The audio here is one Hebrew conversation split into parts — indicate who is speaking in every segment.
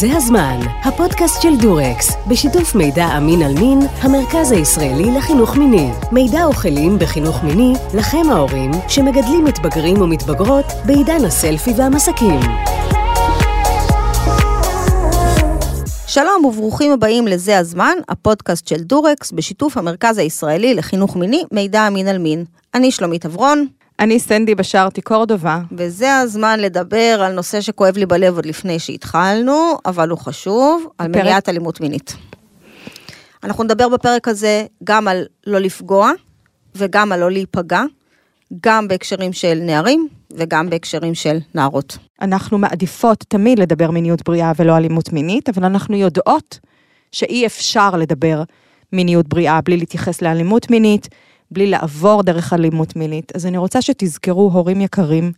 Speaker 1: זה הזמן, הפודקאסט של דורקס, בשיתוף מידע אמין על מין, המרכז הישראלי לחינוך מיני. מידע וכלים בחינוך מיני, לכם ההורים, שמגדלים מתבגרים ומתבגרות בעידן הסלפי והמסקים.
Speaker 2: שלום וברוכים הבאים לזה הזמן, הפודקאסט של דורקס, בשיתוף המרכז הישראלי לחינוך מיני, מידע אמין על מין. אני שלומית אברון.
Speaker 3: אני סנדי בשארתי קורדובה.
Speaker 2: וזה הזמן לדבר על נושא שכואב לי בלב עוד לפני שהתחלנו, אבל הוא חשוב, על
Speaker 3: פרק...
Speaker 2: מניעת אלימות מינית. אנחנו נדבר בפרק הזה גם על לא לפגוע, וגם על לא להיפגע, גם בהקשרים של נערים, וגם בהקשרים של נערות.
Speaker 3: אנחנו מעדיפות תמיד לדבר מיניות בריאה ולא אלימות מינית, אבל אנחנו יודעות שאי אפשר לדבר מיניות בריאה בלי להתייחס לאלימות מינית, בלי לעבור דרך אלימות מינית. אז אני רוצה שתזכרו, הורים יקרים,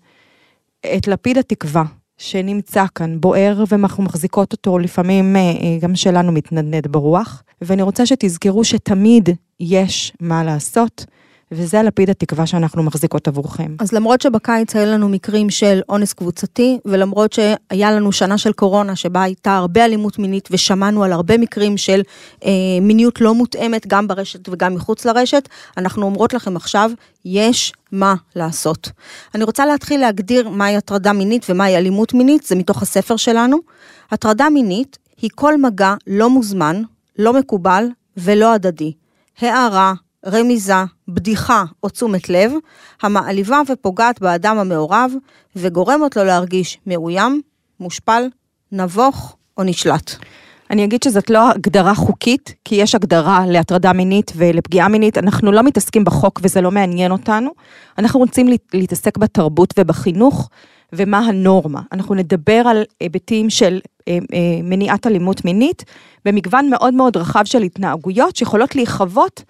Speaker 3: את לפיד התקווה שנמצא כאן, בוער ואנחנו מחזיקות אותו, לפעמים אה, גם שלנו מתנדנד ברוח, ואני רוצה שתזכרו שתמיד יש מה לעשות. וזה הלפיד התקווה שאנחנו מחזיקות עבורכם.
Speaker 2: אז למרות שבקיץ היו לנו מקרים של אונס קבוצתי, ולמרות שהיה לנו שנה של קורונה שבה הייתה הרבה אלימות מינית, ושמענו על הרבה מקרים של אה, מיניות לא מותאמת, גם ברשת וגם מחוץ לרשת, אנחנו אומרות לכם עכשיו, יש מה לעשות. אני רוצה להתחיל להגדיר מהי הטרדה מינית ומהי אלימות מינית, זה מתוך הספר שלנו. הטרדה מינית היא כל מגע לא מוזמן, לא מקובל ולא הדדי. הערה, רמיזה, בדיחה או תשומת לב, המעליבה ופוגעת באדם המעורב, וגורמת לו להרגיש מאוים, מושפל, נבוך או נשלט.
Speaker 3: אני אגיד שזאת לא הגדרה חוקית, כי יש הגדרה להטרדה מינית ולפגיעה מינית, אנחנו לא מתעסקים בחוק וזה לא מעניין אותנו, אנחנו רוצים להתעסק בתרבות ובחינוך ומה הנורמה. אנחנו נדבר על היבטים של אה, אה, מניעת אלימות מינית במגוון מאוד מאוד רחב של התנהגויות שיכולות להיחוות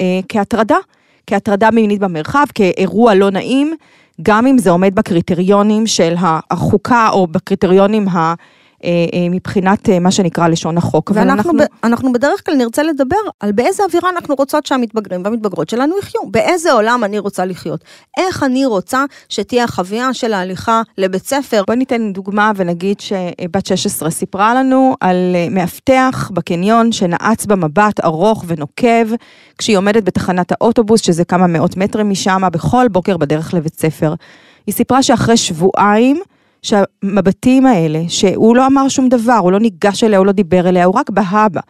Speaker 3: אה, כהטרדה, כהטרדה מינית במרחב, כאירוע לא נעים, גם אם זה עומד בקריטריונים של החוקה או בקריטריונים ה... אה, אה, מבחינת אה, מה שנקרא לשון החוק.
Speaker 2: ואנחנו אנחנו... בדרך כלל נרצה לדבר על באיזה אווירה אנחנו רוצות שהמתבגרים והמתבגרות שלנו יחיו, באיזה עולם אני רוצה לחיות, איך אני רוצה שתהיה החוויה של ההליכה לבית ספר.
Speaker 3: בוא ניתן דוגמה ונגיד שבת 16 סיפרה לנו על מאבטח בקניון שנעץ במבט ארוך ונוקב, כשהיא עומדת בתחנת האוטובוס, שזה כמה מאות מטרים משם, בכל בוקר בדרך לבית ספר. היא סיפרה שאחרי שבועיים, שהמבטים האלה, שהוא לא אמר שום דבר, הוא לא ניגש אליה, הוא לא דיבר אליה, הוא רק בהה בה,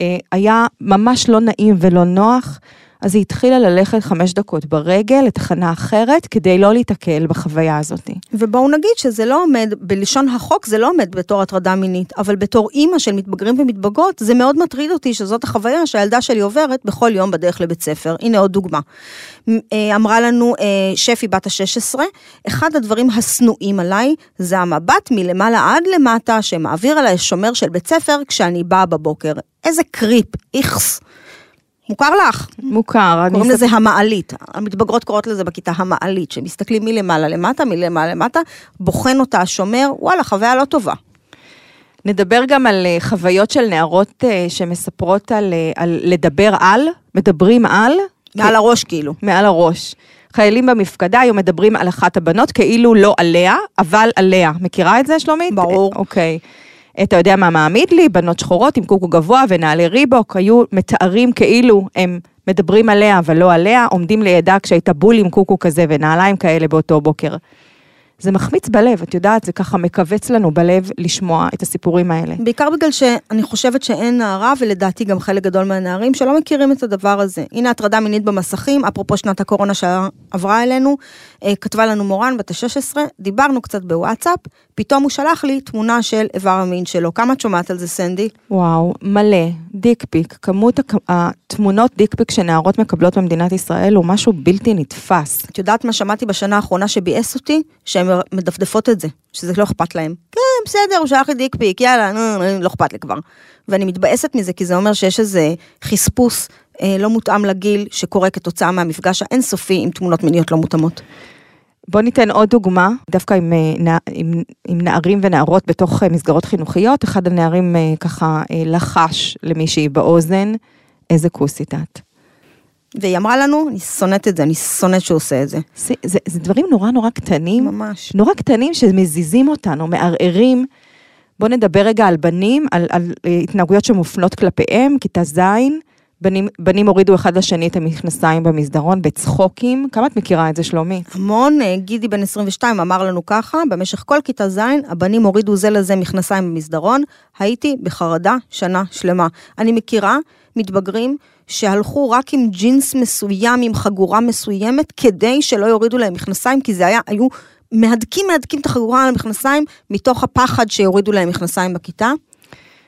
Speaker 3: אה, היה ממש לא נעים ולא נוח. אז היא התחילה ללכת חמש דקות ברגל לתחנה אחרת, כדי לא להיתקל בחוויה הזאת.
Speaker 2: ובואו נגיד שזה לא עומד, בלשון החוק זה לא עומד בתור הטרדה מינית, אבל בתור אימא של מתבגרים ומתבגרות, זה מאוד מטריד אותי שזאת החוויה שהילדה שלי עוברת בכל יום בדרך לבית ספר. הנה עוד דוגמה. אה, אמרה לנו אה, שפי בת ה-16, אחד הדברים השנואים עליי זה המבט מלמעלה עד למטה שמעביר עליי שומר של בית ספר כשאני באה בבוקר. איזה קריפ, איכס. מוכר לך?
Speaker 3: מוכר.
Speaker 2: קוראים לזה המעלית. המתבגרות קוראות לזה בכיתה המעלית, שמסתכלים מלמעלה למטה, מלמעלה למטה, בוחן אותה השומר, וואלה, חוויה לא טובה.
Speaker 3: נדבר גם על אה, חוויות של נערות אה, שמספרות על, אה, על לדבר על, מדברים על.
Speaker 2: מעל כ... הראש כאילו.
Speaker 3: מעל הראש. חיילים במפקדה היו מדברים על אחת הבנות כאילו לא עליה, אבל עליה. מכירה את זה, שלומית?
Speaker 2: ברור.
Speaker 3: אוקיי. Okay. אתה יודע מה מעמיד לי? בנות שחורות עם קוקו גבוה ונעלי ריבוק, היו מתארים כאילו הם מדברים עליה אבל לא עליה, עומדים לידה כשהייתה בול עם קוקו כזה ונעליים כאלה באותו בוקר. זה מחמיץ בלב, את יודעת, זה ככה מכווץ לנו בלב לשמוע את הסיפורים האלה.
Speaker 2: בעיקר בגלל שאני חושבת שאין נערה, ולדעתי גם חלק גדול מהנערים, שלא מכירים את הדבר הזה. הנה הטרדה מינית במסכים, אפרופו שנת הקורונה שעברה אלינו, כתבה לנו מורן בת ה-16, דיברנו קצת בוואטסאפ, פתאום הוא שלח לי תמונה של איבר המין שלו. כמה את שומעת על זה, סנדי?
Speaker 3: וואו, מלא, דיקפיק. כמות התמונות דיקפיק שנערות מקבלות במדינת ישראל הוא משהו בלתי נתפס.
Speaker 2: את יודעת מה שמעתי בשנה האחרונה שביאס אותי? שהן מדפדפות את זה, שזה לא אכפת להן. כן, בסדר, הוא שלח לי דיקפיק, יאללה, נו, לא אכפת לי כבר. ואני מתבאסת מזה, כי זה אומר שיש איזה חספוס אה, לא מותאם לגיל שקורה כתוצאה מהמפגש האינסופי עם תמונות מיניות לא מותאמות.
Speaker 3: בוא ניתן עוד דוגמה, דווקא עם, אה, עם, עם נערים ונערות בתוך אה, מסגרות חינוכיות, אחד הנערים אה, ככה לחש למישהי באוזן, איזה כוסית את.
Speaker 2: והיא אמרה לנו, אני שונאת את זה, אני שונאת שהוא עושה את זה.
Speaker 3: זה, זה. זה דברים נורא נורא קטנים.
Speaker 2: ממש.
Speaker 3: נורא קטנים שמזיזים אותנו, מערערים בואו נדבר רגע על בנים, על, על התנהגויות שמופנות כלפיהם, כיתה ז', בנים, בנים הורידו אחד לשני את המכנסיים במסדרון בצחוקים. כמה את מכירה את זה, שלומי?
Speaker 2: המון, אה, גידי בן 22 אמר לנו ככה, במשך כל כיתה ז', הבנים הורידו זה לזה מכנסיים במסדרון, הייתי בחרדה שנה שלמה. אני מכירה מתבגרים שהלכו רק עם ג'ינס מסוים, עם חגורה מסוימת, כדי שלא יורידו להם מכנסיים, כי זה היה, היו מהדקים מהדקים את החגורה על המכנסיים, מתוך הפחד שיורידו להם מכנסיים בכיתה.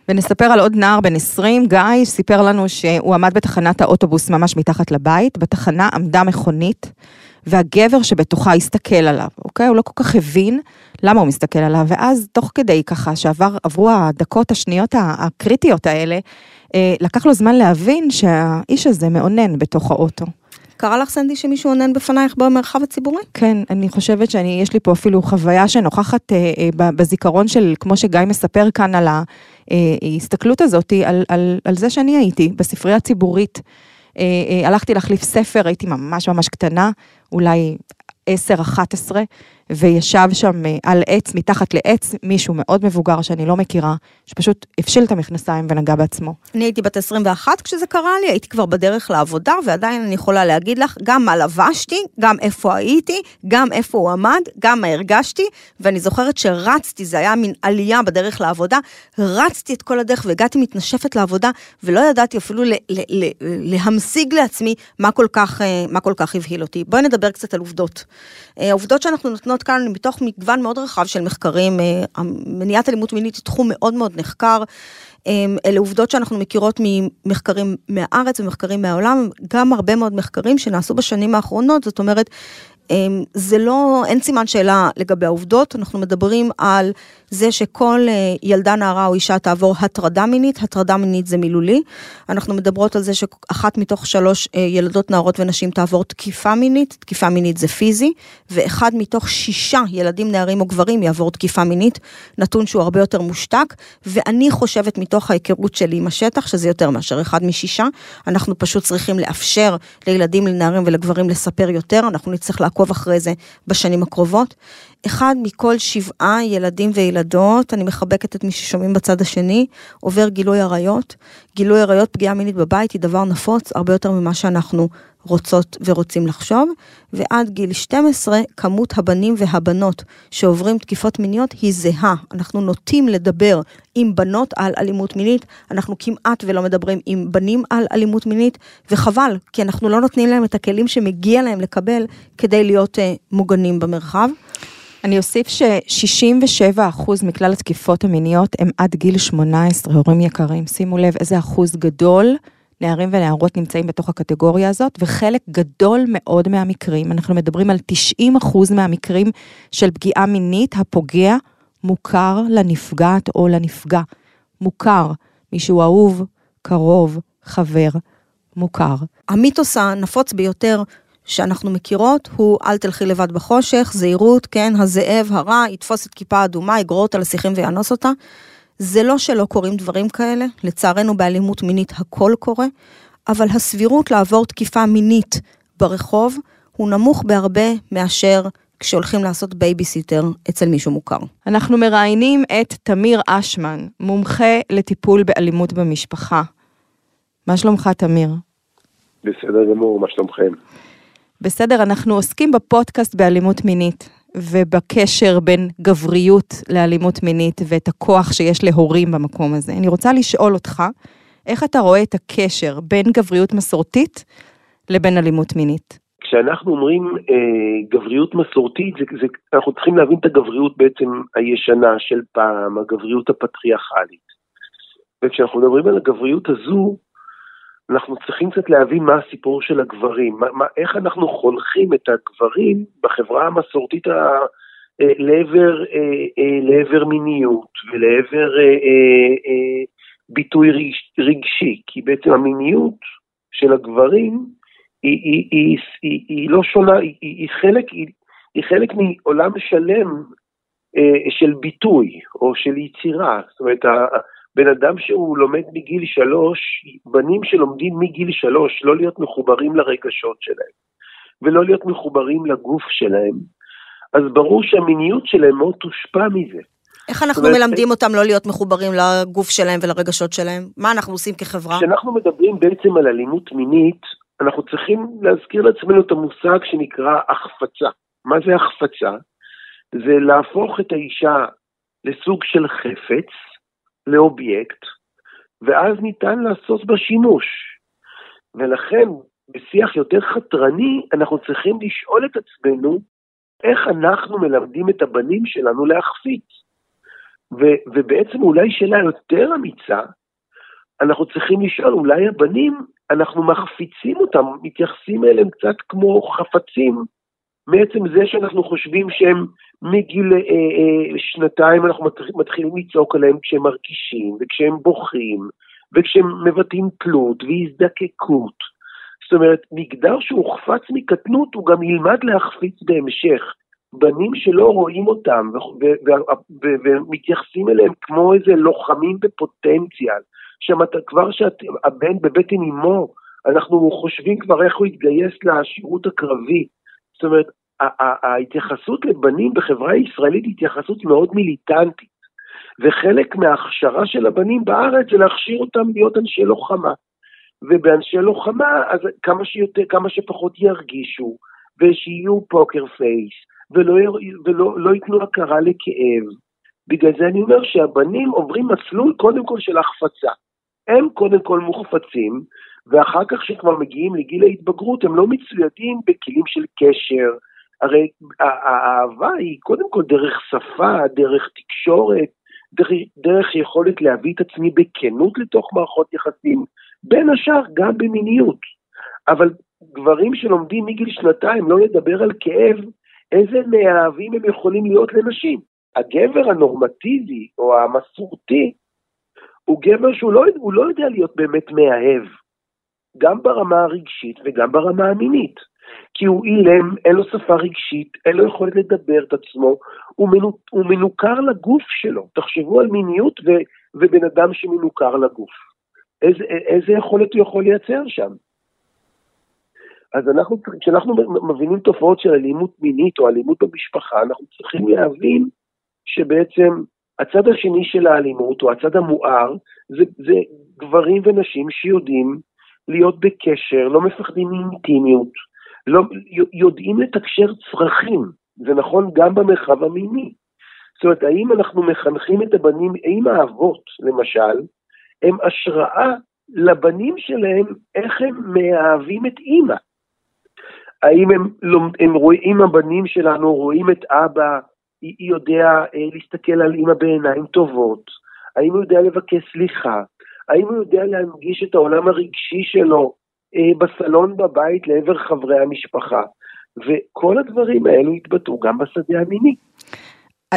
Speaker 3: ונספר על עוד נער בן 20, גיא, סיפר לנו שהוא עמד בתחנת האוטובוס ממש מתחת לבית, בתחנה עמדה מכונית, והגבר שבתוכה הסתכל עליו, אוקיי? הוא לא כל כך הבין למה הוא מסתכל עליו, ואז תוך כדי ככה שעברו הדקות, השניות הקריטיות האלה, אה, לקח לו זמן להבין שהאיש הזה מאונן בתוך האוטו.
Speaker 2: קרה לך, סנדי, שמישהו אונן בפנייך במרחב הציבורי?
Speaker 3: כן, אני חושבת שיש לי פה אפילו חוויה שנוכחת אה, אה, בזיכרון של, כמו שגיא מספר כאן על ההסתכלות הזאת, על, על, על זה שאני הייתי בספרייה הציבורית. אה, אה, הלכתי להחליף ספר, הייתי ממש ממש קטנה, אולי 10-11, וישב שם אה, על עץ, מתחת לעץ, מישהו מאוד מבוגר שאני לא מכירה, שפשוט הפשיל את המכנסיים ונגע בעצמו.
Speaker 2: אני הייתי בת 21 כשזה קרה לי, הייתי כבר בדרך לעבודה, ועדיין אני יכולה להגיד לך גם מה לבשתי, גם איפה הייתי, גם איפה הוא עמד, גם מה הרגשתי, ואני זוכרת שרצתי, זה היה מין עלייה בדרך לעבודה, רצתי את כל הדרך והגעתי מתנשפת לעבודה, ולא ידעתי אפילו ל- ל- ל- להמשיג לעצמי מה כל כך, אה, מה כל כך הבהיל אותי. בואי נדבר קצת על עובדות. אה, העובדות שאנחנו נותנות כאן מתוך מגוון מאוד רחב של מחקרים, אה, מניעת אלימות מינית היא תחום מאוד מאוד נחקר. אה, אלה עובדות שאנחנו מכירות ממחקרים מהארץ ומחקרים מהעולם, גם הרבה מאוד מחקרים שנעשו בשנים האחרונות, זאת אומרת, אמ, זה לא, אין סימן שאלה לגבי העובדות, אנחנו מדברים על זה שכל אה, ילדה, נערה או אישה תעבור הטרדה מינית, הטרדה מינית זה מילולי. אנחנו מדברות על זה שאחת מתוך שלוש אה, ילדות, נערות ונשים תעבור תקיפה מינית, תקיפה מינית זה פיזי, ואחד מתוך שישה ילדים, נערים או גברים יעבור תקיפה מינית, נתון שהוא הרבה יותר מושתק, ואני חושבת מתוך ההיכרות שלי עם השטח, שזה יותר מאשר אחד משישה, אנחנו פשוט צריכים לאפשר לילדים, לנערים ולגברים לספר יותר, אנחנו נצטרך לעקוב אחרי זה בשנים הקרובות. אחד מכל שבעה ילדים וילדות, אני מחבקת את מי ששומעים בצד השני, עובר גילוי עריות. גילוי עריות, פגיעה מינית בבית היא דבר נפוץ הרבה יותר ממה שאנחנו רוצות ורוצים לחשוב, ועד גיל 12 כמות הבנים והבנות שעוברים תקיפות מיניות היא זהה. אנחנו נוטים לדבר עם בנות על אלימות מינית, אנחנו כמעט ולא מדברים עם בנים על אלימות מינית, וחבל, כי אנחנו לא נותנים להם את הכלים שמגיע להם לקבל כדי להיות uh, מוגנים במרחב.
Speaker 3: אני אוסיף ש-67% מכלל התקיפות המיניות הם עד גיל 18, הורים יקרים. שימו לב איזה אחוז גדול נערים ונערות נמצאים בתוך הקטגוריה הזאת, וחלק גדול מאוד מהמקרים, אנחנו מדברים על 90% מהמקרים של פגיעה מינית, הפוגע מוכר לנפגעת או לנפגע. מוכר, מישהו אהוב, קרוב, חבר, מוכר.
Speaker 2: המיתוס הנפוץ ביותר שאנחנו מכירות הוא אל תלכי לבד בחושך, זהירות, כן, הזאב הרע יתפוס את כיפה אדומה, יגרור אותה לשיחים ויאנוס אותה. זה לא שלא קורים דברים כאלה, לצערנו באלימות מינית הכל קורה, אבל הסבירות לעבור תקיפה מינית ברחוב הוא נמוך בהרבה מאשר כשהולכים לעשות בייביסיטר אצל מישהו מוכר.
Speaker 3: אנחנו מראיינים את תמיר אשמן, מומחה לטיפול באלימות במשפחה. מה שלומך, תמיר?
Speaker 4: בסדר גמור, מה שלומכם?
Speaker 3: בסדר, אנחנו עוסקים בפודקאסט באלימות מינית, ובקשר בין גבריות לאלימות מינית, ואת הכוח שיש להורים במקום הזה. אני רוצה לשאול אותך, איך אתה רואה את הקשר בין גבריות מסורתית לבין אלימות מינית?
Speaker 4: כשאנחנו אומרים אה, גבריות מסורתית, זה, זה, אנחנו צריכים להבין את הגבריות בעצם הישנה של פעם, הגבריות הפטריארכלית. וכשאנחנו מדברים על הגבריות הזו, אנחנו צריכים קצת להבין מה הסיפור של הגברים, מה, מה, איך אנחנו חונכים את הגברים בחברה המסורתית ה, אה, לעבר, אה, אה, לעבר מיניות ולעבר אה, אה, אה, ביטוי רגשי, כי בעצם המיניות של הגברים היא, היא, היא, היא, היא לא שונה, היא, היא, חלק, היא, היא חלק מעולם שלם אה, של ביטוי או של יצירה, זאת אומרת, בן אדם שהוא לומד מגיל שלוש, בנים שלומדים מגיל שלוש, לא להיות מחוברים לרגשות שלהם, ולא להיות מחוברים לגוף שלהם, אז ברור שהמיניות שלהם מאוד תושפע מזה.
Speaker 2: איך אנחנו אומרת, מלמדים אותם לא להיות מחוברים לגוף שלהם ולרגשות שלהם? מה אנחנו עושים כחברה?
Speaker 4: כשאנחנו מדברים בעצם על אלימות מינית, אנחנו צריכים להזכיר לעצמנו את המושג שנקרא החפצה. מה זה החפצה? זה להפוך את האישה לסוג של חפץ, לאובייקט, ואז ניתן לעשות בה שימוש. ולכן, בשיח יותר חתרני, אנחנו צריכים לשאול את עצמנו איך אנחנו מלמדים את הבנים שלנו להחפיץ. ו- ובעצם אולי שאלה יותר אמיצה, אנחנו צריכים לשאול, אולי הבנים, אנחנו מחפיצים אותם, מתייחסים אליהם קצת כמו חפצים, מעצם זה שאנחנו חושבים שהם מגיל אה, אה, שנתיים, אנחנו מתחילים לצעוק עליהם כשהם מרגישים, וכשהם בוכים, וכשהם מבטאים תלות והזדקקות. זאת אומרת, מגדר שהוא הוחפץ מקטנות, הוא גם ילמד להחפיץ בהמשך. בנים שלא רואים אותם ומתייחסים אליהם כמו איזה לוחמים בפוטנציאל, כבר שהבן בבטן אמו, אנחנו חושבים כבר איך הוא יתגייס לשירות הקרבי. זאת אומרת, ההתייחסות לבנים בחברה הישראלית היא התייחסות מאוד מיליטנטית, וחלק מההכשרה של הבנים בארץ זה להכשיר אותם להיות אנשי לוחמה. ובאנשי לוחמה, אז כמה, שיותר, כמה שפחות ירגישו, ושיהיו פוקר פייס, ולא, ולא לא ייתנו הכרה לכאב. בגלל זה אני אומר שהבנים עוברים מסלול קודם כל של החפצה. הם קודם כל מוחפצים, ואחר כך כשכבר מגיעים לגיל ההתבגרות הם לא מצוידים בכלים של קשר. הרי האהבה היא קודם כל דרך שפה, דרך תקשורת, דרך, דרך יכולת להביא את עצמי בכנות לתוך מערכות יחסים, בין השאר גם במיניות. אבל גברים שלומדים מגיל שנתיים לא לדבר על כאב, איזה מאהבים הם יכולים להיות לנשים. הגבר הנורמטיבי או המסורתי הוא גבר שהוא לא, לא יודע להיות באמת מאהב, גם ברמה הרגשית וגם ברמה המינית. כי הוא אילם, אין לו שפה רגשית, אין לו יכולת לדבר את עצמו, הוא, מנו, הוא מנוכר לגוף שלו. תחשבו על מיניות ו, ובן אדם שמנוכר לגוף. איזה, איזה יכולת הוא יכול לייצר שם? אז אנחנו, כשאנחנו מבינים תופעות של אלימות מינית או אלימות במשפחה, אנחנו צריכים להבין שבעצם הצד השני של האלימות, או הצד המואר, זה, זה גברים ונשים שיודעים להיות בקשר, לא מפחדים מאינטימיות, לא, יודעים לתקשר צרכים, זה נכון גם במרחב המיני. זאת אומרת, האם אנחנו מחנכים את הבנים, האם האבות, למשל, הם השראה לבנים שלהם איך הם מאהבים את אימא? האם הם, הם רואים, הבנים שלנו רואים את אבא, יודע אה, להסתכל על אימא בעיניים טובות? האם הוא יודע לבקש סליחה? האם הוא יודע להנגיש את העולם הרגשי שלו אה, בסלון בבית לעבר חברי המשפחה? וכל הדברים האלו התבטאו גם בשדה המיני.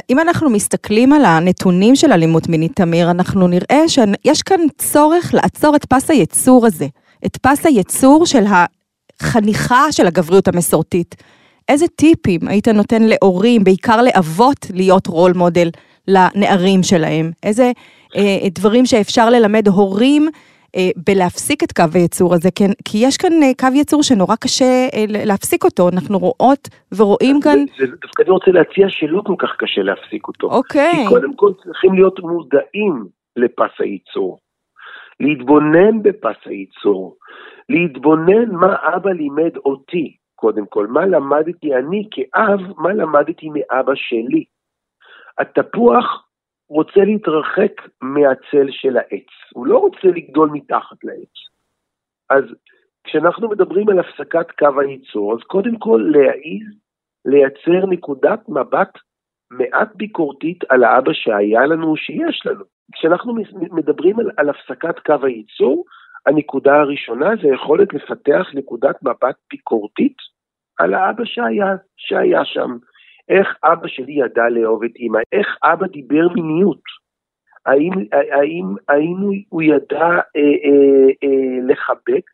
Speaker 3: אם אנחנו מסתכלים על הנתונים של אלימות מינית, תמיר, אנחנו נראה שיש כאן צורך לעצור את פס הייצור הזה, את פס הייצור של החניכה של הגבריות המסורתית. איזה טיפים היית נותן להורים, בעיקר לאבות, להיות רול מודל לנערים שלהם? איזה דברים שאפשר ללמד הורים אה, בלהפסיק את קו הייצור הזה, כן, כי יש כאן אה, קו ייצור שנורא קשה אה, להפסיק אותו, אנחנו רואות ורואים כאן...
Speaker 4: זה, זה, דווקא אני רוצה להציע שלא כל כך קשה להפסיק אותו.
Speaker 3: אוקיי.
Speaker 4: כי קודם כל צריכים להיות מודעים לפס הייצור, להתבונן בפס הייצור, להתבונן מה אבא לימד אותי, קודם כל, מה למדתי אני כאב, מה למדתי מאבא שלי. התפוח רוצה להתרחק מהצל של העץ, הוא לא רוצה לגדול מתחת לעץ. אז כשאנחנו מדברים על הפסקת קו הייצור, אז קודם כל להעיז לייצר נקודת מבט מעט ביקורתית על האבא שהיה לנו, שיש לנו. כשאנחנו מדברים על, על הפסקת קו הייצור, הנקודה הראשונה זה יכולת לפתח נקודת מבט ביקורתית על האבא שהיה, שהיה שם. איך אבא שלי ידע לאהוב את אימא, איך אבא דיבר מיניות, האם, האם, האם הוא ידע אה, אה, אה, לחבק,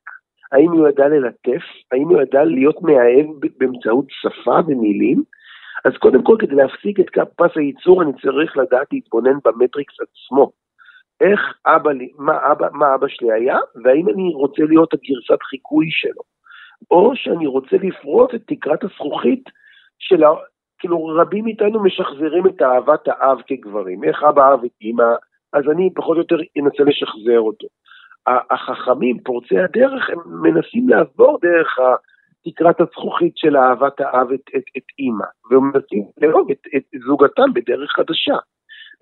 Speaker 4: האם הוא ידע ללטף, האם הוא ידע להיות מאהב באמצעות שפה ומילים, אז קודם כל כדי להפסיק את פס הייצור אני צריך לדעת להתבונן במטריקס עצמו. איך אבא, מה אבא, מה אבא שלי היה, והאם אני רוצה להיות הגרסת חיקוי שלו. או שאני רוצה לפרוץ את תקרת הזכוכית של, כאילו רבים מאיתנו משחזרים את אהבת האב כגברים, איך אבא אהב את אימא, אז אני פחות או יותר אנסה לשחזר אותו. החכמים, פורצי הדרך, הם מנסים לעבור דרך תקרת הזכוכית של אהבת האב את, את, את אימא, והם מנסים לאהוב את, את זוגתם בדרך חדשה.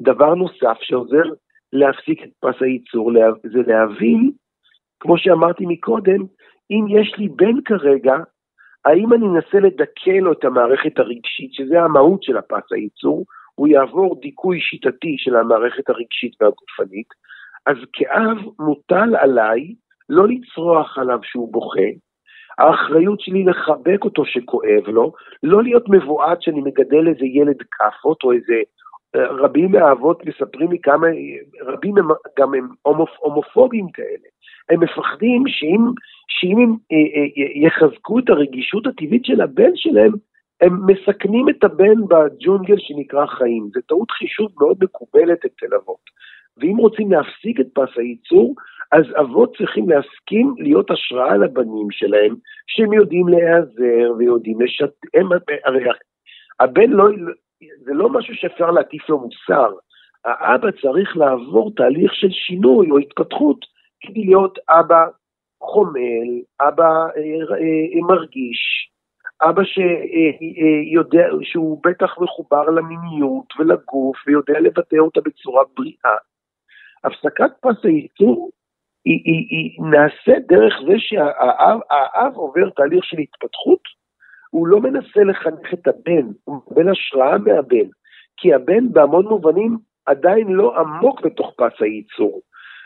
Speaker 4: דבר נוסף שעוזר להפסיק את פס הייצור, זה להבין, כמו שאמרתי מקודם, אם יש לי בן כרגע, האם אני אנסה לדכא לו את המערכת הרגשית, שזה המהות של הפס הייצור, הוא יעבור דיכוי שיטתי של המערכת הרגשית והגופנית, אז כאב מוטל עליי לא לצרוח עליו שהוא בוכה, האחריות שלי לחבק אותו שכואב לו, לא להיות מבועת שאני מגדל איזה ילד כאפות או איזה... רבים מהאבות מספרים לי כמה, רבים הם גם הם הומופ, הומופובים כאלה. הם מפחדים שאם, שאם הם אה, אה, יחזקו את הרגישות הטבעית של הבן שלהם, הם מסכנים את הבן בג'ונגל שנקרא חיים. זו טעות חישוב מאוד מקובלת אצל אבות. ואם רוצים להפסיק את פס הייצור, אז אבות צריכים להסכים להיות השראה לבנים שלהם, שהם יודעים להיעזר ויודעים לשת... הם... הרי הבן לא... זה לא משהו שאפשר להטיף לו מוסר. האבא צריך לעבור תהליך של שינוי או התפתחות כדי להיות אבא חומל, אבא אה, אה, מרגיש, אבא שיודע, שהוא בטח מחובר למיניות ולגוף ויודע לבטא אותה בצורה בריאה. הפסקת פס הייצור היא, היא, היא נעשית דרך זה שהאב עובר תהליך של התפתחות, הוא לא מנסה לחנך את הבן, הוא מקבל השראה מהבן, כי הבן בהמון מובנים עדיין לא עמוק בתוך פס הייצור.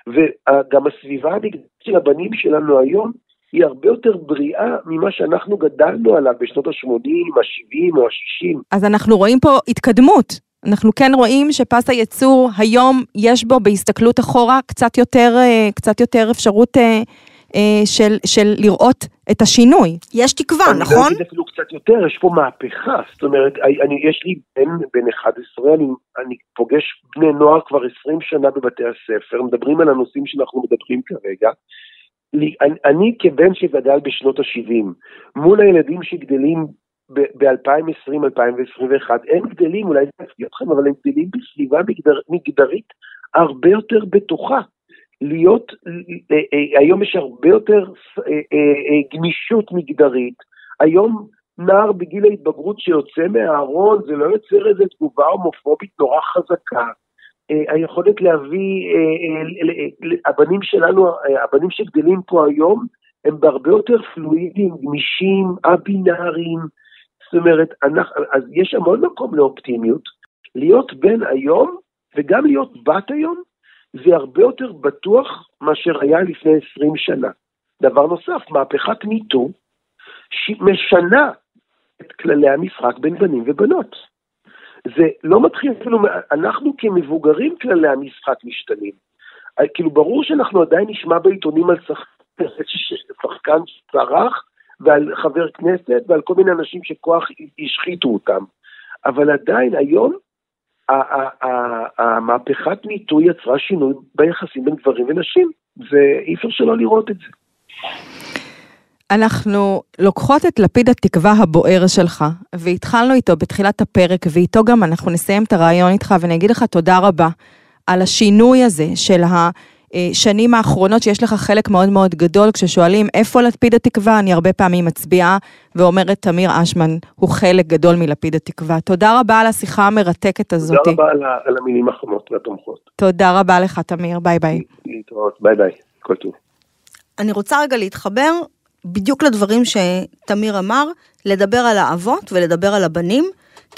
Speaker 4: וגם הסביבה של הבנים שלנו היום היא הרבה יותר בריאה ממה שאנחנו גדלנו עליו בשנות ה-80, ה-70 או ה-60.
Speaker 3: אז אנחנו רואים פה התקדמות. אנחנו כן רואים שפס הייצור היום יש בו בהסתכלות אחורה קצת יותר, אה, קצת יותר אפשרות אה, של, של לראות את השינוי.
Speaker 2: יש תקווה,
Speaker 4: אני
Speaker 2: נכון?
Speaker 4: אני לא אגיד אפילו קצת יותר, יש פה מהפכה. זאת אומרת, אני, יש לי בן, בן 11, אני, אני פוגש בני נוער כבר 20 שנה בבתי הספר, מדברים על הנושאים שאנחנו מדברים כרגע. לי, אני, אני כבן שגדל בשנות ה-70, מול הילדים שגדלים ב-2020-2021, הם גדלים, אולי זה יפתיע אתכם, אבל הם גדלים בסביבה מגדר, מגדרית הרבה יותר בטוחה. להיות, אה, אה, היום יש הרבה יותר אה, גמישות מגדרית. היום נער בגיל ההתבגרות שיוצא מהארון, זה לא יוצר איזו תגובה הומופובית נורא חזקה. היכולת להביא, הבנים שלנו, הבנים שגדלים פה היום, הם בהרבה יותר פלואידיים, גמישים, א-בינאריים. זאת אומרת, אנחנו, אז יש המון מקום לאופטימיות. להיות בן היום וגם להיות בת היום, זה הרבה יותר בטוח מאשר היה לפני 20 שנה. דבר נוסף, מהפכת מיטו משנה את כללי המשחק בין בנים ובנות. זה לא מתחיל אפילו, אנחנו כמבוגרים כללי המשחק משתנים. כאילו ברור שאנחנו עדיין נשמע בעיתונים על שחקן צרח ועל חבר כנסת ועל כל מיני אנשים שכוח השחיתו אותם. אבל עדיין היום המהפכת מיטוי יצרה שינוי ביחסים בין גברים ונשים, ואי אפשר שלא לראות את זה.
Speaker 3: אנחנו לוקחות את לפיד התקווה הבוער שלך, והתחלנו איתו בתחילת הפרק, ואיתו גם אנחנו נסיים את הרעיון איתך, ואני אגיד לך תודה רבה על השינוי הזה של ה... שנים האחרונות שיש לך חלק מאוד מאוד גדול, כששואלים איפה לפיד התקווה, אני הרבה פעמים מצביעה ואומרת, תמיר אשמן הוא חלק גדול מלפיד התקווה. תודה רבה על השיחה המרתקת הזאת.
Speaker 4: תודה רבה על, על המילים החמות והתומכות.
Speaker 3: תודה רבה לך, תמיר, ביי ביי.
Speaker 4: להתראות, ביי ביי, כל טוב.
Speaker 2: אני רוצה רגע להתחבר בדיוק לדברים שתמיר אמר, לדבר על האבות ולדבר על הבנים.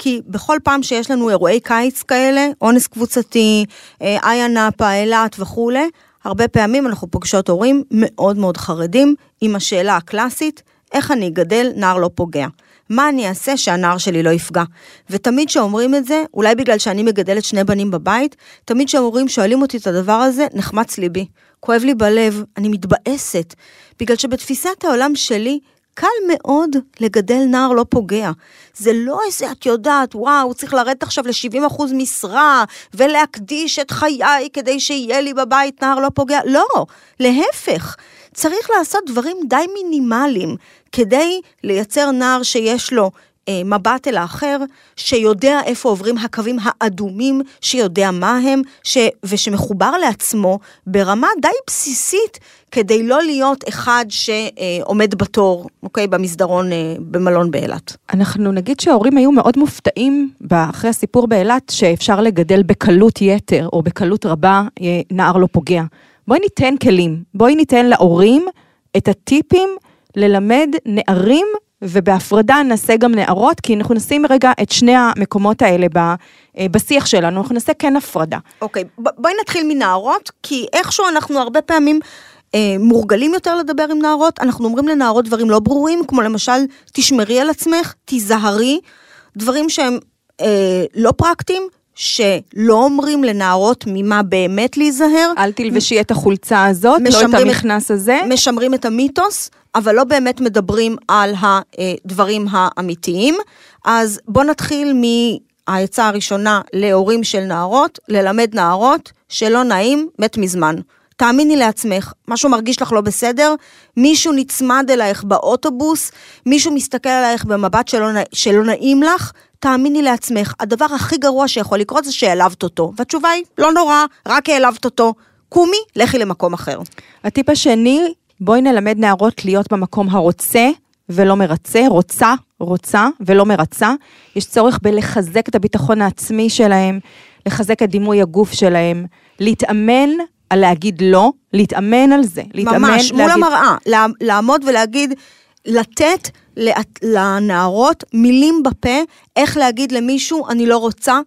Speaker 2: כי בכל פעם שיש לנו אירועי קיץ כאלה, אונס קבוצתי, אה, איה נאפה, אילת וכולי, הרבה פעמים אנחנו פוגשות הורים מאוד מאוד חרדים עם השאלה הקלאסית, איך אני אגדל נער לא פוגע? מה אני אעשה שהנער שלי לא יפגע? ותמיד כשאומרים את זה, אולי בגלל שאני מגדלת שני בנים בבית, תמיד כשהורים שואלים אותי את הדבר הזה, נחמץ ליבי. כואב לי בלב, אני מתבאסת. בגלל שבתפיסת העולם שלי, קל מאוד לגדל נער לא פוגע. זה לא איזה, את יודעת, וואו, צריך לרדת עכשיו ל-70% משרה, ולהקדיש את חיי כדי שיהיה לי בבית נער לא פוגע. לא, להפך. צריך לעשות דברים די מינימליים כדי לייצר נער שיש לו מבט אל האחר, שיודע איפה עוברים הקווים האדומים, שיודע מה הם, ש... ושמחובר לעצמו ברמה די בסיסית, כדי לא להיות אחד שעומד בתור, אוקיי, במסדרון אה, במלון באילת.
Speaker 3: אנחנו נגיד שההורים היו מאוד מופתעים אחרי הסיפור באילת, שאפשר לגדל בקלות יתר, או בקלות רבה, אה, נער לא פוגע. בואי ניתן כלים, בואי ניתן להורים את הטיפים ללמד נערים ובהפרדה נעשה גם נערות, כי אנחנו נשים רגע את שני המקומות האלה ב, אה, בשיח שלנו, אנחנו נעשה כן הפרדה.
Speaker 2: אוקיי, בואי נתחיל מנערות, כי איכשהו אנחנו הרבה פעמים אה, מורגלים יותר לדבר עם נערות, אנחנו אומרים לנערות דברים לא ברורים, כמו למשל, תשמרי על עצמך, תיזהרי, דברים שהם אה, לא פרקטיים, שלא אומרים לנערות ממה באמת להיזהר.
Speaker 3: אל תלבשי את החולצה הזאת, לא את המכנס הזה.
Speaker 2: משמרים את המיתוס, אבל לא באמת מדברים על הדברים האמיתיים. אז בואו נתחיל מהעצה הראשונה להורים של נערות, ללמד נערות שלא נעים, מת מזמן. תאמיני לעצמך, משהו מרגיש לך לא בסדר, מישהו נצמד אלייך באוטובוס, מישהו מסתכל עלייך במבט שלא, שלא נעים לך, תאמיני לעצמך, הדבר הכי גרוע שיכול לקרות זה שהעלבת אותו. והתשובה היא, לא נורא, רק העלבת אותו. קומי, לכי למקום אחר.
Speaker 3: הטיפ השני, בואי נלמד נערות להיות במקום הרוצה ולא מרצה, רוצה, רוצה ולא מרצה. יש צורך בלחזק את הביטחון העצמי שלהם, לחזק את דימוי הגוף שלהם, להתאמן על להגיד לא, להתאמן על זה. להתאמן,
Speaker 2: ממש, מול להגיד... המראה, לעמוד ולהגיד, לתת לנערות מילים בפה, איך להגיד למישהו, אני לא רוצה,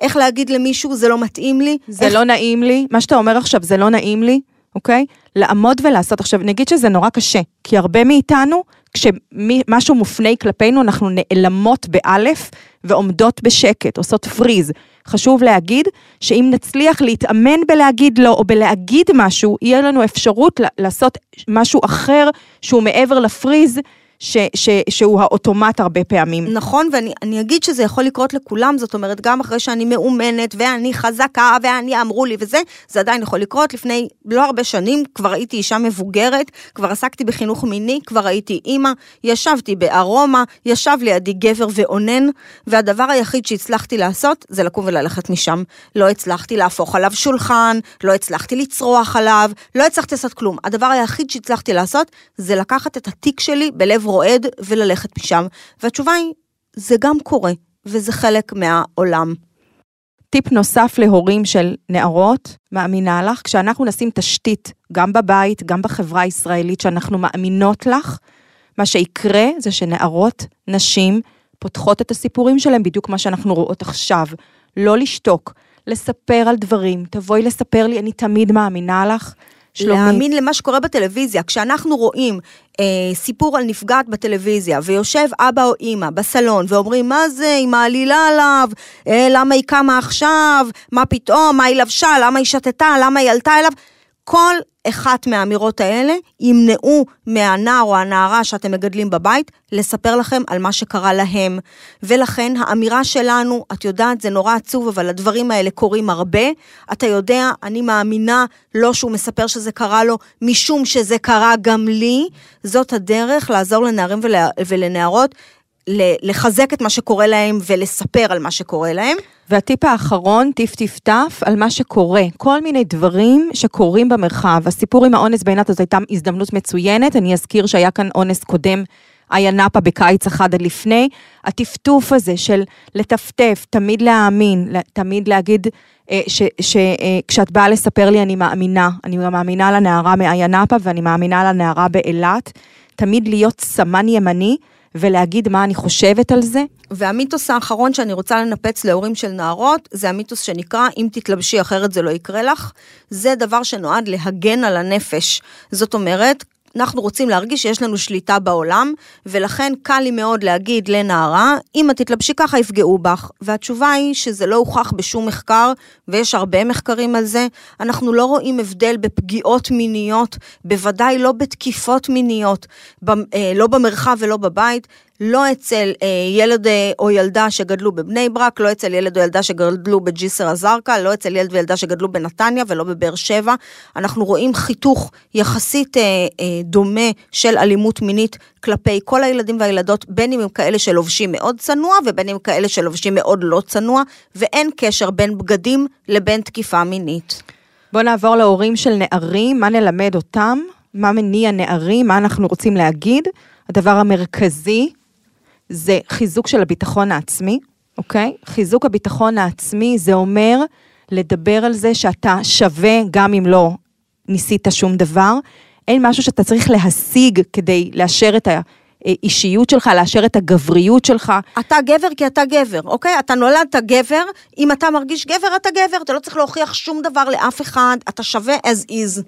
Speaker 2: איך להגיד למישהו, זה לא מתאים לי.
Speaker 3: זה
Speaker 2: איך...
Speaker 3: לא נעים לי, מה שאתה אומר עכשיו, זה לא נעים לי, אוקיי? לעמוד ולעשות. עכשיו, נגיד שזה נורא קשה, כי הרבה מאיתנו, כשמשהו מופנה כלפינו, אנחנו נעלמות באלף ועומדות בשקט, עושות פריז. חשוב להגיד שאם נצליח להתאמן בלהגיד לא, או בלהגיד משהו, יהיה לנו אפשרות לעשות משהו אחר שהוא מעבר לפריז, ש, ש, שהוא האוטומט הרבה פעמים.
Speaker 2: נכון, ואני אגיד שזה יכול לקרות לכולם, זאת אומרת, גם אחרי שאני מאומנת, ואני חזקה, ואני אמרו לי וזה, זה עדיין יכול לקרות. לפני לא הרבה שנים כבר הייתי אישה מבוגרת, כבר עסקתי בחינוך מיני, כבר הייתי אימא, ישבתי בארומה, ישב לידי גבר ואונן, והדבר היחיד שהצלחתי לעשות זה לקום וללכת משם. לא הצלחתי להפוך עליו שולחן, לא הצלחתי לצרוח עליו, לא הצלחתי לעשות כלום. הדבר היחיד שהצלחתי לעשות זה לקחת את התיק שלי בלב רועד וללכת משם. והתשובה היא, זה גם קורה, וזה חלק מהעולם.
Speaker 3: טיפ נוסף להורים של נערות, מאמינה לך, כשאנחנו נשים תשתית, גם בבית, גם בחברה הישראלית, שאנחנו מאמינות לך, מה שיקרה זה שנערות, נשים, פותחות את הסיפורים שלהם, בדיוק מה שאנחנו רואות עכשיו. לא לשתוק, לספר על דברים, תבואי לספר לי, אני תמיד מאמינה לך.
Speaker 2: שלומית. להאמין למה שקורה בטלוויזיה. כשאנחנו רואים אה, סיפור על נפגעת בטלוויזיה, ויושב אבא או אימא בסלון, ואומרים, מה זה, היא מעלילה עליו, אה, למה היא קמה עכשיו, מה פתאום, מה היא לבשה, למה היא שתתה, למה היא עלתה אליו, כל אחת מהאמירות האלה ימנעו מהנער או הנערה שאתם מגדלים בבית לספר לכם על מה שקרה להם. ולכן האמירה שלנו, את יודעת, זה נורא עצוב, אבל הדברים האלה קורים הרבה. אתה יודע, אני מאמינה, לא שהוא מספר שזה קרה לו, משום שזה קרה גם לי. זאת הדרך לעזור לנערים ולנערות לחזק את מה שקורה להם ולספר על מה שקורה להם.
Speaker 3: והטיפ האחרון, טיף טיף טף, על מה שקורה. כל מיני דברים שקורים במרחב. הסיפור עם האונס בעינת הזאת הייתה הזדמנות מצוינת. אני אזכיר שהיה כאן אונס קודם, איה נאפה בקיץ אחד עד לפני. הטפטוף הזה של לטפטף, תמיד להאמין, תמיד להגיד אה, שכשאת אה, באה לספר לי אני מאמינה. אני גם מאמינה לנערה מאיה נאפה ואני מאמינה לנערה באילת. תמיד להיות סמן ימני. ולהגיד מה אני חושבת על זה.
Speaker 2: והמיתוס האחרון שאני רוצה לנפץ להורים של נערות, זה המיתוס שנקרא, אם תתלבשי אחרת זה לא יקרה לך. זה דבר שנועד להגן על הנפש. זאת אומרת, אנחנו רוצים להרגיש שיש לנו שליטה בעולם, ולכן קל לי מאוד להגיד לנערה, אם את תתלבשי ככה יפגעו בך. והתשובה היא שזה לא הוכח בשום מחקר, ויש הרבה מחקרים על זה. אנחנו לא רואים הבדל בפגיעות מיניות, בוודאי לא בתקיפות מיניות, אה, לא במרחב ולא בבית. לא אצל אה, ילד אה, או ילדה שגדלו בבני ברק, לא אצל ילד או ילדה שגדלו בג'יסר א-זרקא, לא אצל ילד וילדה שגדלו בנתניה ולא בבאר שבע. אנחנו רואים חיתוך יחסית אה, אה, דומה של אלימות מינית כלפי כל הילדים והילדות, בין אם הם כאלה שלובשים מאוד צנוע ובין אם כאלה שלובשים מאוד לא צנוע, ואין קשר בין בגדים לבין תקיפה מינית.
Speaker 3: בואו נעבור להורים של נערים, מה נלמד אותם? מה מניע נערים? מה אנחנו רוצים להגיד? הדבר המרכזי זה חיזוק של הביטחון העצמי, אוקיי? חיזוק הביטחון העצמי זה אומר לדבר על זה שאתה שווה גם אם לא ניסית שום דבר. אין משהו שאתה צריך להשיג כדי לאשר את האישיות שלך, לאשר את הגבריות שלך.
Speaker 2: אתה גבר כי אתה גבר, אוקיי? אתה נולדת גבר, אם אתה מרגיש גבר, אתה גבר, אתה לא צריך להוכיח שום דבר לאף אחד, אתה שווה as is.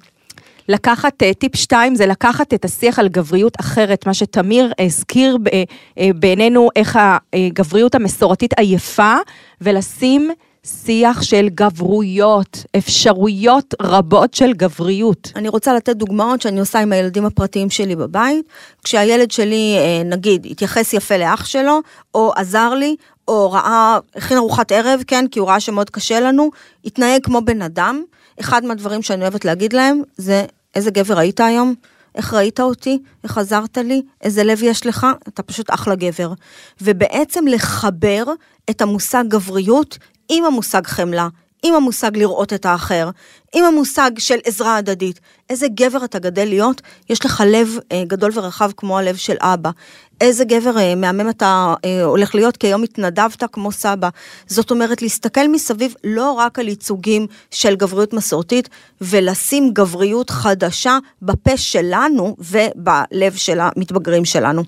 Speaker 3: לקחת, אה, טיפ שתיים זה לקחת את השיח על גבריות אחרת, מה שתמיר הזכיר אה, בעינינו איך הגבריות המסורתית עייפה, ולשים שיח של גברויות, אפשרויות רבות של גבריות.
Speaker 2: אני רוצה לתת דוגמאות שאני עושה עם הילדים הפרטיים שלי בבית. כשהילד שלי, אה, נגיד, התייחס יפה לאח שלו, או עזר לי, או ראה, הכין ארוחת ערב, כן, כי הוא ראה שמאוד קשה לנו, התנהג כמו בן אדם. אחד מהדברים שאני אוהבת להגיד להם זה, איזה גבר היית היום? איך ראית אותי? איך עזרת לי? איזה לב יש לך? אתה פשוט אחלה גבר. ובעצם לחבר את המושג גבריות עם המושג חמלה, עם המושג לראות את האחר, עם המושג של עזרה הדדית. איזה גבר אתה גדל להיות, יש לך לב אה, גדול ורחב כמו הלב של אבא. איזה גבר אה, מהמם אתה אה, הולך להיות, כי היום התנדבת כמו סבא. זאת אומרת, להסתכל מסביב לא רק על ייצוגים של גבריות מסורתית, ולשים גבריות חדשה בפה שלנו ובלב של המתבגרים שלנו.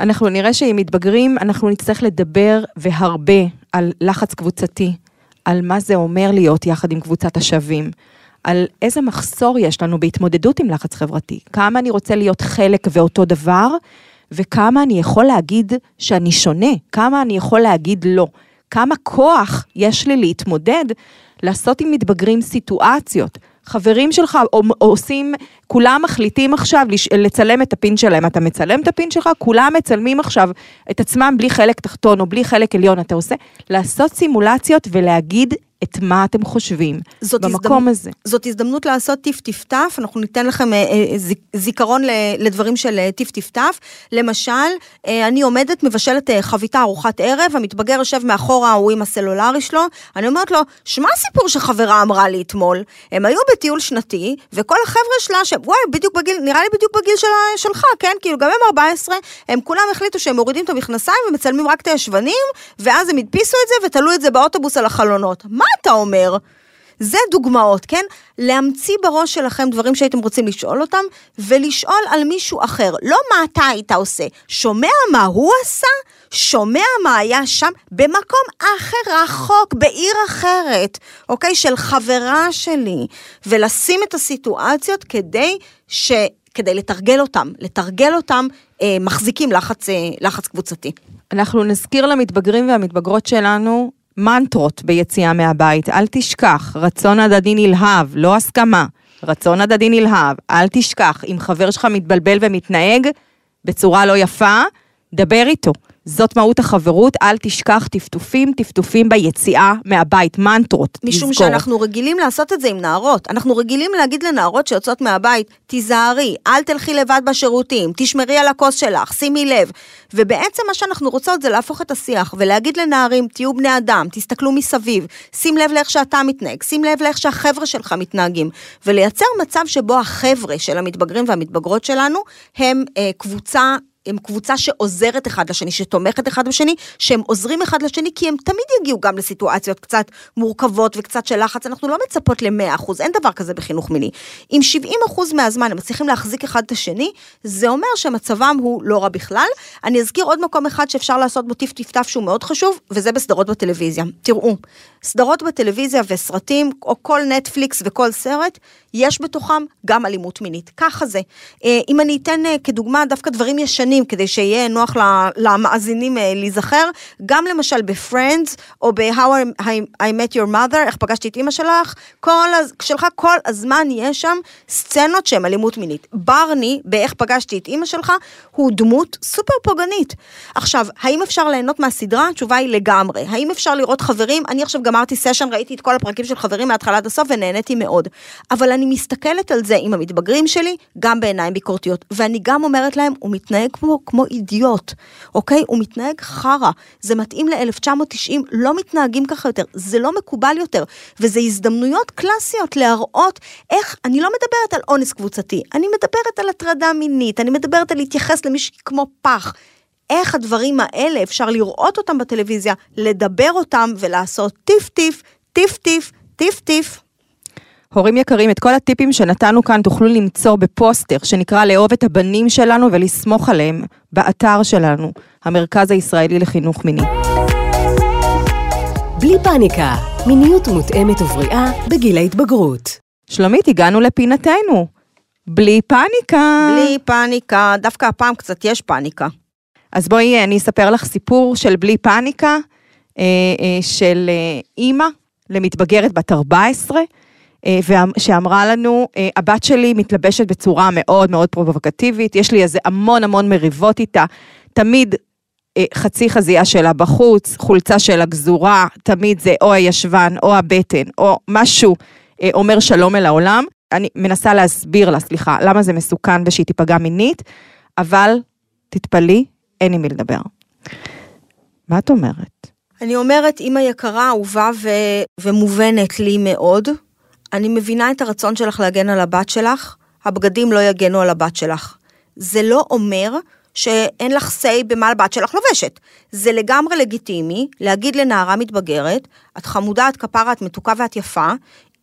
Speaker 3: אנחנו נראה שעם מתבגרים אנחנו נצטרך לדבר והרבה על לחץ קבוצתי, על מה זה אומר להיות יחד עם קבוצת השווים, על איזה מחסור יש לנו בהתמודדות עם לחץ חברתי, כמה אני רוצה להיות חלק ואותו דבר, וכמה אני יכול להגיד שאני שונה, כמה אני יכול להגיד לא, כמה כוח יש לי להתמודד, לעשות עם מתבגרים סיטואציות. חברים שלך עושים, כולם מחליטים עכשיו לצלם את הפין שלהם. אתה מצלם את הפין שלך, כולם מצלמים עכשיו את עצמם בלי חלק תחתון או בלי חלק עליון. אתה עושה, לעשות סימולציות ולהגיד את מה אתם חושבים במקום הזדמנ... הזה.
Speaker 2: זאת הזדמנות לעשות טיף-טיף-טף, אנחנו ניתן לכם אה, אה, זיכרון לדברים של אה, טיף-טיף-טף. למשל, אני עומדת, מבשלת חביתה ארוחת ערב, המתבגר יושב מאחורה, הוא עם הסלולרי שלו, אני אומרת לו, שמע סיפור שחברה אמרה לי אתמול, הם היו בטיול שנתי, וכל החבר'ה שלה, ש... וואי, בדיוק בגיל, נראה לי בדיוק בגיל של... שלך, כן? כאילו, גם הם 14, הם כולם החליטו שהם מורידים את המכנסיים ומצלמים רק את הישבנים, ואז הם הדפיסו את זה ותלו את זה באוטובוס על החלונות. מה אתה אומר? זה דוגמאות, כן? להמציא בראש שלכם דברים שהייתם רוצים לשאול אותם, ולשאול על מישהו אחר. לא מה אתה היית עושה, שומע מה הוא עשה? שומע מה היה שם במקום אחר, רחוק, בעיר אחרת, אוקיי? של חברה שלי. ולשים את הסיטואציות כדי ש... כדי לתרגל אותם, לתרגל אותם אה, מחזיקים לחץ, אה, לחץ קבוצתי.
Speaker 3: אנחנו נזכיר למתבגרים והמתבגרות שלנו מנטרות ביציאה מהבית, אל תשכח, רצון הדדי נלהב, לא הסכמה, רצון הדדי נלהב, אל תשכח, אם חבר שלך מתבלבל ומתנהג בצורה לא יפה, דבר איתו. זאת מהות החברות, אל תשכח טפטופים, טפטופים ביציאה מהבית, מנטרות,
Speaker 2: משום תזכור. שאנחנו רגילים לעשות את זה עם נערות. אנחנו רגילים להגיד לנערות שיוצאות מהבית, תיזהרי, אל תלכי לבד בשירותים, תשמרי על הכוס שלך, שימי לב. ובעצם מה שאנחנו רוצות זה להפוך את השיח ולהגיד לנערים, תהיו בני אדם, תסתכלו מסביב, שים לב לאיך שאתה מתנהג, שים לב לאיך שהחבר'ה שלך מתנהגים, ולייצר מצב שבו החבר'ה של המתבגרים והמתבגרות שלנו הם אה, קבוצה הם קבוצה שעוזרת אחד לשני, שתומכת אחד בשני, שהם עוזרים אחד לשני, כי הם תמיד יגיעו גם לסיטואציות קצת מורכבות וקצת של לחץ, אנחנו לא מצפות ל-100%, אין דבר כזה בחינוך מיני. אם 70% מהזמן הם מצליחים להחזיק אחד את השני, זה אומר שמצבם הוא לא רע בכלל. אני אזכיר עוד מקום אחד שאפשר לעשות בו טיף טיף טף שהוא מאוד חשוב, וזה בסדרות בטלוויזיה. תראו, סדרות בטלוויזיה וסרטים, או כל נטפליקס וכל סרט, יש בתוכם גם אלימות מינית. ככה זה. אה, אם אני אתן אה, כדוגמה דווקא דברים ישנים, כדי שיהיה נוח למאזינים אה, להיזכר, גם למשל ב-Friends, או ב-How I, met your mother, איך פגשתי את אימא שלך, כל, שלך כל הזמן יש שם סצנות שהן אלימות מינית. ברני, באיך פגשתי את אימא שלך, הוא דמות סופר פוגענית. עכשיו, האם אפשר ליהנות מהסדרה? התשובה היא לגמרי. האם אפשר לראות חברים? אני עכשיו גמרתי סשן, ראיתי את כל הפרקים של חברים מההתחלה עד הסוף ונהניתי מאוד. אבל אני מסתכלת על זה עם המתבגרים שלי, גם בעיניים ביקורתיות. ואני גם אומרת להם, הוא מתנהג כמו, כמו אידיוט, אוקיי? הוא מתנהג חרא. זה מתאים ל-1990, לא מתנהגים ככה יותר. זה לא מקובל יותר. וזה הזדמנויות קלאסיות להראות איך, אני לא מדברת על אונס קבוצתי, אני מדברת על הטרדה מינית, אני מדברת על להתייחס למישהי כמו פח. איך הדברים האלה, אפשר לראות אותם בטלוויזיה, לדבר אותם ולעשות טיף טיף, טיף טיף, טיף טיף.
Speaker 3: הורים יקרים, את כל הטיפים שנתנו כאן תוכלו למצוא בפוסטר שנקרא לאהוב את הבנים שלנו ולסמוך עליהם באתר שלנו, המרכז הישראלי לחינוך מיני.
Speaker 1: בלי פאניקה, מיניות מותאמת ובריאה בגיל ההתבגרות.
Speaker 3: שלומית, הגענו לפינתנו. בלי פאניקה.
Speaker 2: בלי פאניקה, דווקא הפעם קצת יש פאניקה.
Speaker 3: אז בואי, אני אספר לך סיפור של בלי פאניקה, אה, אה, של אה, אימא למתבגרת בת 14, שאמרה לנו, הבת שלי מתלבשת בצורה מאוד מאוד פרובוקטיבית, יש לי איזה המון המון מריבות איתה, תמיד חצי חזייה שלה בחוץ, חולצה שלה גזורה, תמיד זה או הישבן או הבטן או משהו אומר שלום אל העולם. אני מנסה להסביר לה, סליחה, למה זה מסוכן ושהיא תיפגע מינית, אבל תתפלאי, אין עם מי לדבר. מה את אומרת?
Speaker 2: אני אומרת, אימא יקרה, אהובה ו... ומובנת לי מאוד. אני מבינה את הרצון שלך להגן על הבת שלך, הבגדים לא יגנו על הבת שלך. זה לא אומר שאין לך say במה הבת שלך לובשת. זה לגמרי לגיטימי להגיד לנערה מתבגרת, את חמודה, את כפרה, את מתוקה ואת יפה,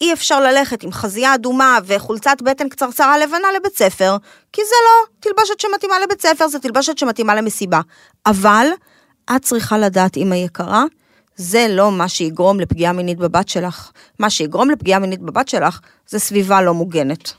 Speaker 2: אי אפשר ללכת עם חזייה אדומה וחולצת בטן קצרצרה לבנה לבית ספר, כי זה לא תלבשת שמתאימה לבית ספר, זה תלבשת שמתאימה למסיבה. אבל את צריכה לדעת, אמא יקרה, זה לא מה שיגרום לפגיעה מינית בבת שלך. מה שיגרום לפגיעה מינית בבת שלך, זה סביבה לא מוגנת.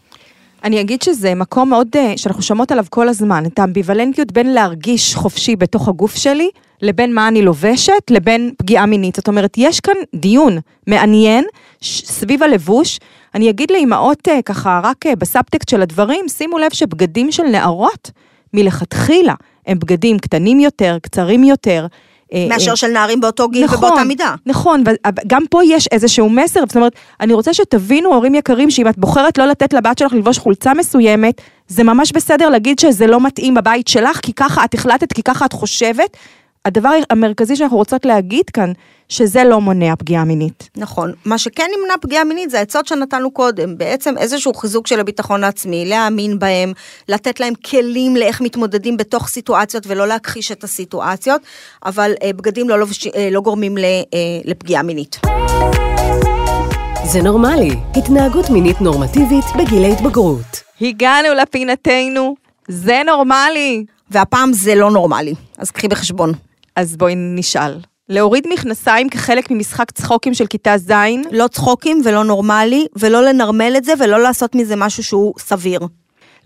Speaker 3: אני אגיד שזה מקום מאוד, אה, שאנחנו שומעות עליו כל הזמן, את האמביוולנטיות בין להרגיש חופשי בתוך הגוף שלי, לבין מה אני לובשת, לבין פגיעה מינית. זאת אומרת, יש כאן דיון מעניין סביב הלבוש. אני אגיד לאימהות אה, ככה, רק אה, בסאבטקסט של הדברים, שימו לב שבגדים של נערות, מלכתחילה, הם בגדים קטנים יותר, קצרים יותר.
Speaker 2: אה, מאשר של נערים באותו גיל
Speaker 3: נכון,
Speaker 2: ובאותה מידה.
Speaker 3: נכון, וגם פה יש איזשהו מסר, זאת אומרת, אני רוצה שתבינו, הורים יקרים, שאם את בוחרת לא לתת לבת שלך ללבוש חולצה מסוימת, זה ממש בסדר להגיד שזה לא מתאים בבית שלך, כי ככה את החלטת, כי ככה את חושבת, הדבר המרכזי שאנחנו רוצות להגיד כאן, שזה לא מונע פגיעה מינית.
Speaker 2: נכון. מה שכן נמנע פגיעה מינית זה העצות שנתנו קודם. בעצם איזשהו חיזוק של הביטחון העצמי, להאמין בהם, לתת להם כלים לאיך מתמודדים בתוך סיטואציות ולא להכחיש את הסיטואציות, אבל אה, בגדים לא, לובש, אה, לא גורמים ל, אה, לפגיעה מינית.
Speaker 1: זה נורמלי, התנהגות מינית נורמטיבית בגיל ההתבגרות.
Speaker 3: הגענו לפינתנו, זה נורמלי.
Speaker 2: והפעם זה לא נורמלי, אז קחי בחשבון.
Speaker 3: אז בואי נשאל. להוריד מכנסיים כחלק ממשחק צחוקים של כיתה ז'?
Speaker 2: לא צחוקים ולא נורמלי, ולא לנרמל את זה ולא לעשות מזה משהו שהוא סביר.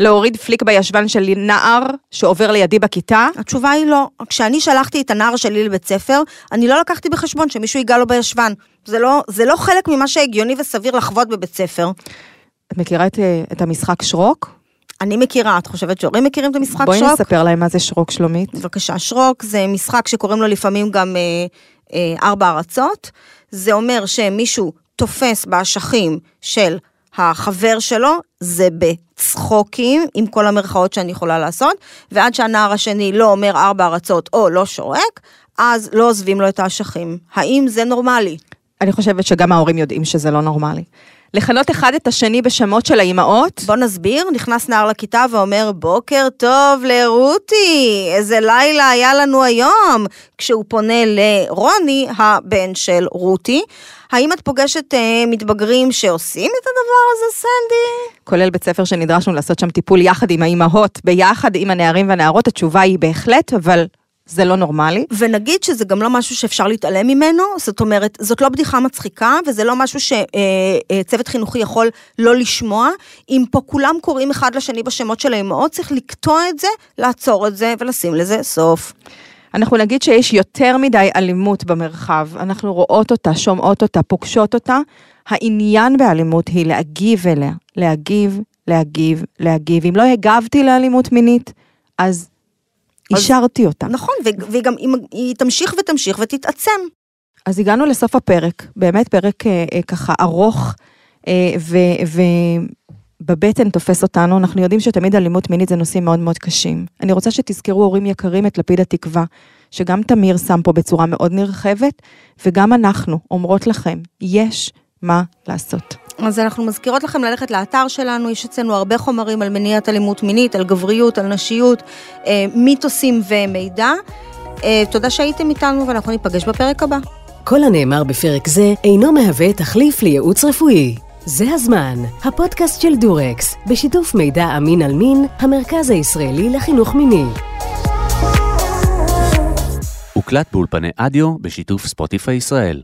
Speaker 3: להוריד פליק בישבן של נער שעובר לידי בכיתה?
Speaker 2: התשובה היא לא. כשאני שלחתי את הנער שלי לבית ספר, אני לא לקחתי בחשבון שמישהו ייגע לו בישבן. זה לא, זה לא חלק ממה שהגיוני וסביר לחוות בבית ספר.
Speaker 3: את מכירה את, אה, את המשחק שרוק?
Speaker 2: אני מכירה, את חושבת שהורים מכירים את המשחק
Speaker 3: בואי
Speaker 2: שרוק?
Speaker 3: בואי נספר להם מה זה שרוק, שלומית.
Speaker 2: בבקשה, שרוק זה משחק שקוראים לו לפעמים גם אה, אה, ארבע ארצות. זה אומר שמישהו תופס באשכים של החבר שלו, זה בצחוקים, עם כל המרכאות שאני יכולה לעשות, ועד שהנער השני לא אומר ארבע ארצות או לא שורק, אז לא עוזבים לו את האשכים. האם זה נורמלי?
Speaker 3: אני חושבת שגם ההורים יודעים שזה לא נורמלי. לכנות אחד את השני בשמות של האימהות?
Speaker 2: בוא נסביר, נכנס נער לכיתה ואומר, בוקר טוב לרותי, איזה לילה היה לנו היום, כשהוא פונה לרוני, הבן של רותי. האם את פוגשת אה, מתבגרים שעושים את הדבר הזה, סנדי?
Speaker 3: כולל בית ספר שנדרשנו לעשות שם טיפול יחד עם האימהות, ביחד עם הנערים והנערות, התשובה היא בהחלט, אבל זה לא נורמלי.
Speaker 2: ונגיד שזה גם לא משהו שאפשר להתעלם ממנו, זאת אומרת, זאת לא בדיחה מצחיקה, וזה לא משהו שצוות חינוכי יכול לא לשמוע. אם פה כולם קוראים אחד לשני בשמות של האמהות, צריך לקטוע את זה, לעצור את זה ולשים לזה סוף.
Speaker 3: אנחנו נגיד שיש יותר מדי אלימות במרחב, אנחנו רואות אותה, שומעות אותה, פוגשות אותה. העניין באלימות היא להגיב אליה, להגיב, להגיב, להגיב. אם לא הגבתי לאלימות מינית, אז אישרתי אותה.
Speaker 2: נכון, והיא גם, היא תמשיך ותמשיך ותתעצם.
Speaker 3: אז הגענו לסוף הפרק, באמת פרק אה, אה, ככה ארוך, אה, ובבטן תופס אותנו, אנחנו יודעים שתמיד אלימות מינית זה נושאים מאוד מאוד קשים. אני רוצה שתזכרו, הורים יקרים, את לפיד התקווה, שגם תמיר שם פה בצורה מאוד נרחבת, וגם אנחנו אומרות לכם, יש מה לעשות.
Speaker 2: אז אנחנו מזכירות לכם ללכת לאתר שלנו, יש אצלנו הרבה חומרים על מניעת אלימות מינית, על גבריות, על נשיות, אה, מיתוסים ומידע. אה, תודה שהייתם איתנו ואנחנו ניפגש בפרק הבא.
Speaker 1: כל הנאמר בפרק זה אינו מהווה תחליף לייעוץ רפואי. זה הזמן, הפודקאסט של דורקס, בשיתוף מידע אמין על מין, המרכז הישראלי לחינוך מיני.
Speaker 5: הוקלט באולפני אדיו בשיתוף ספוטיפיי ישראל.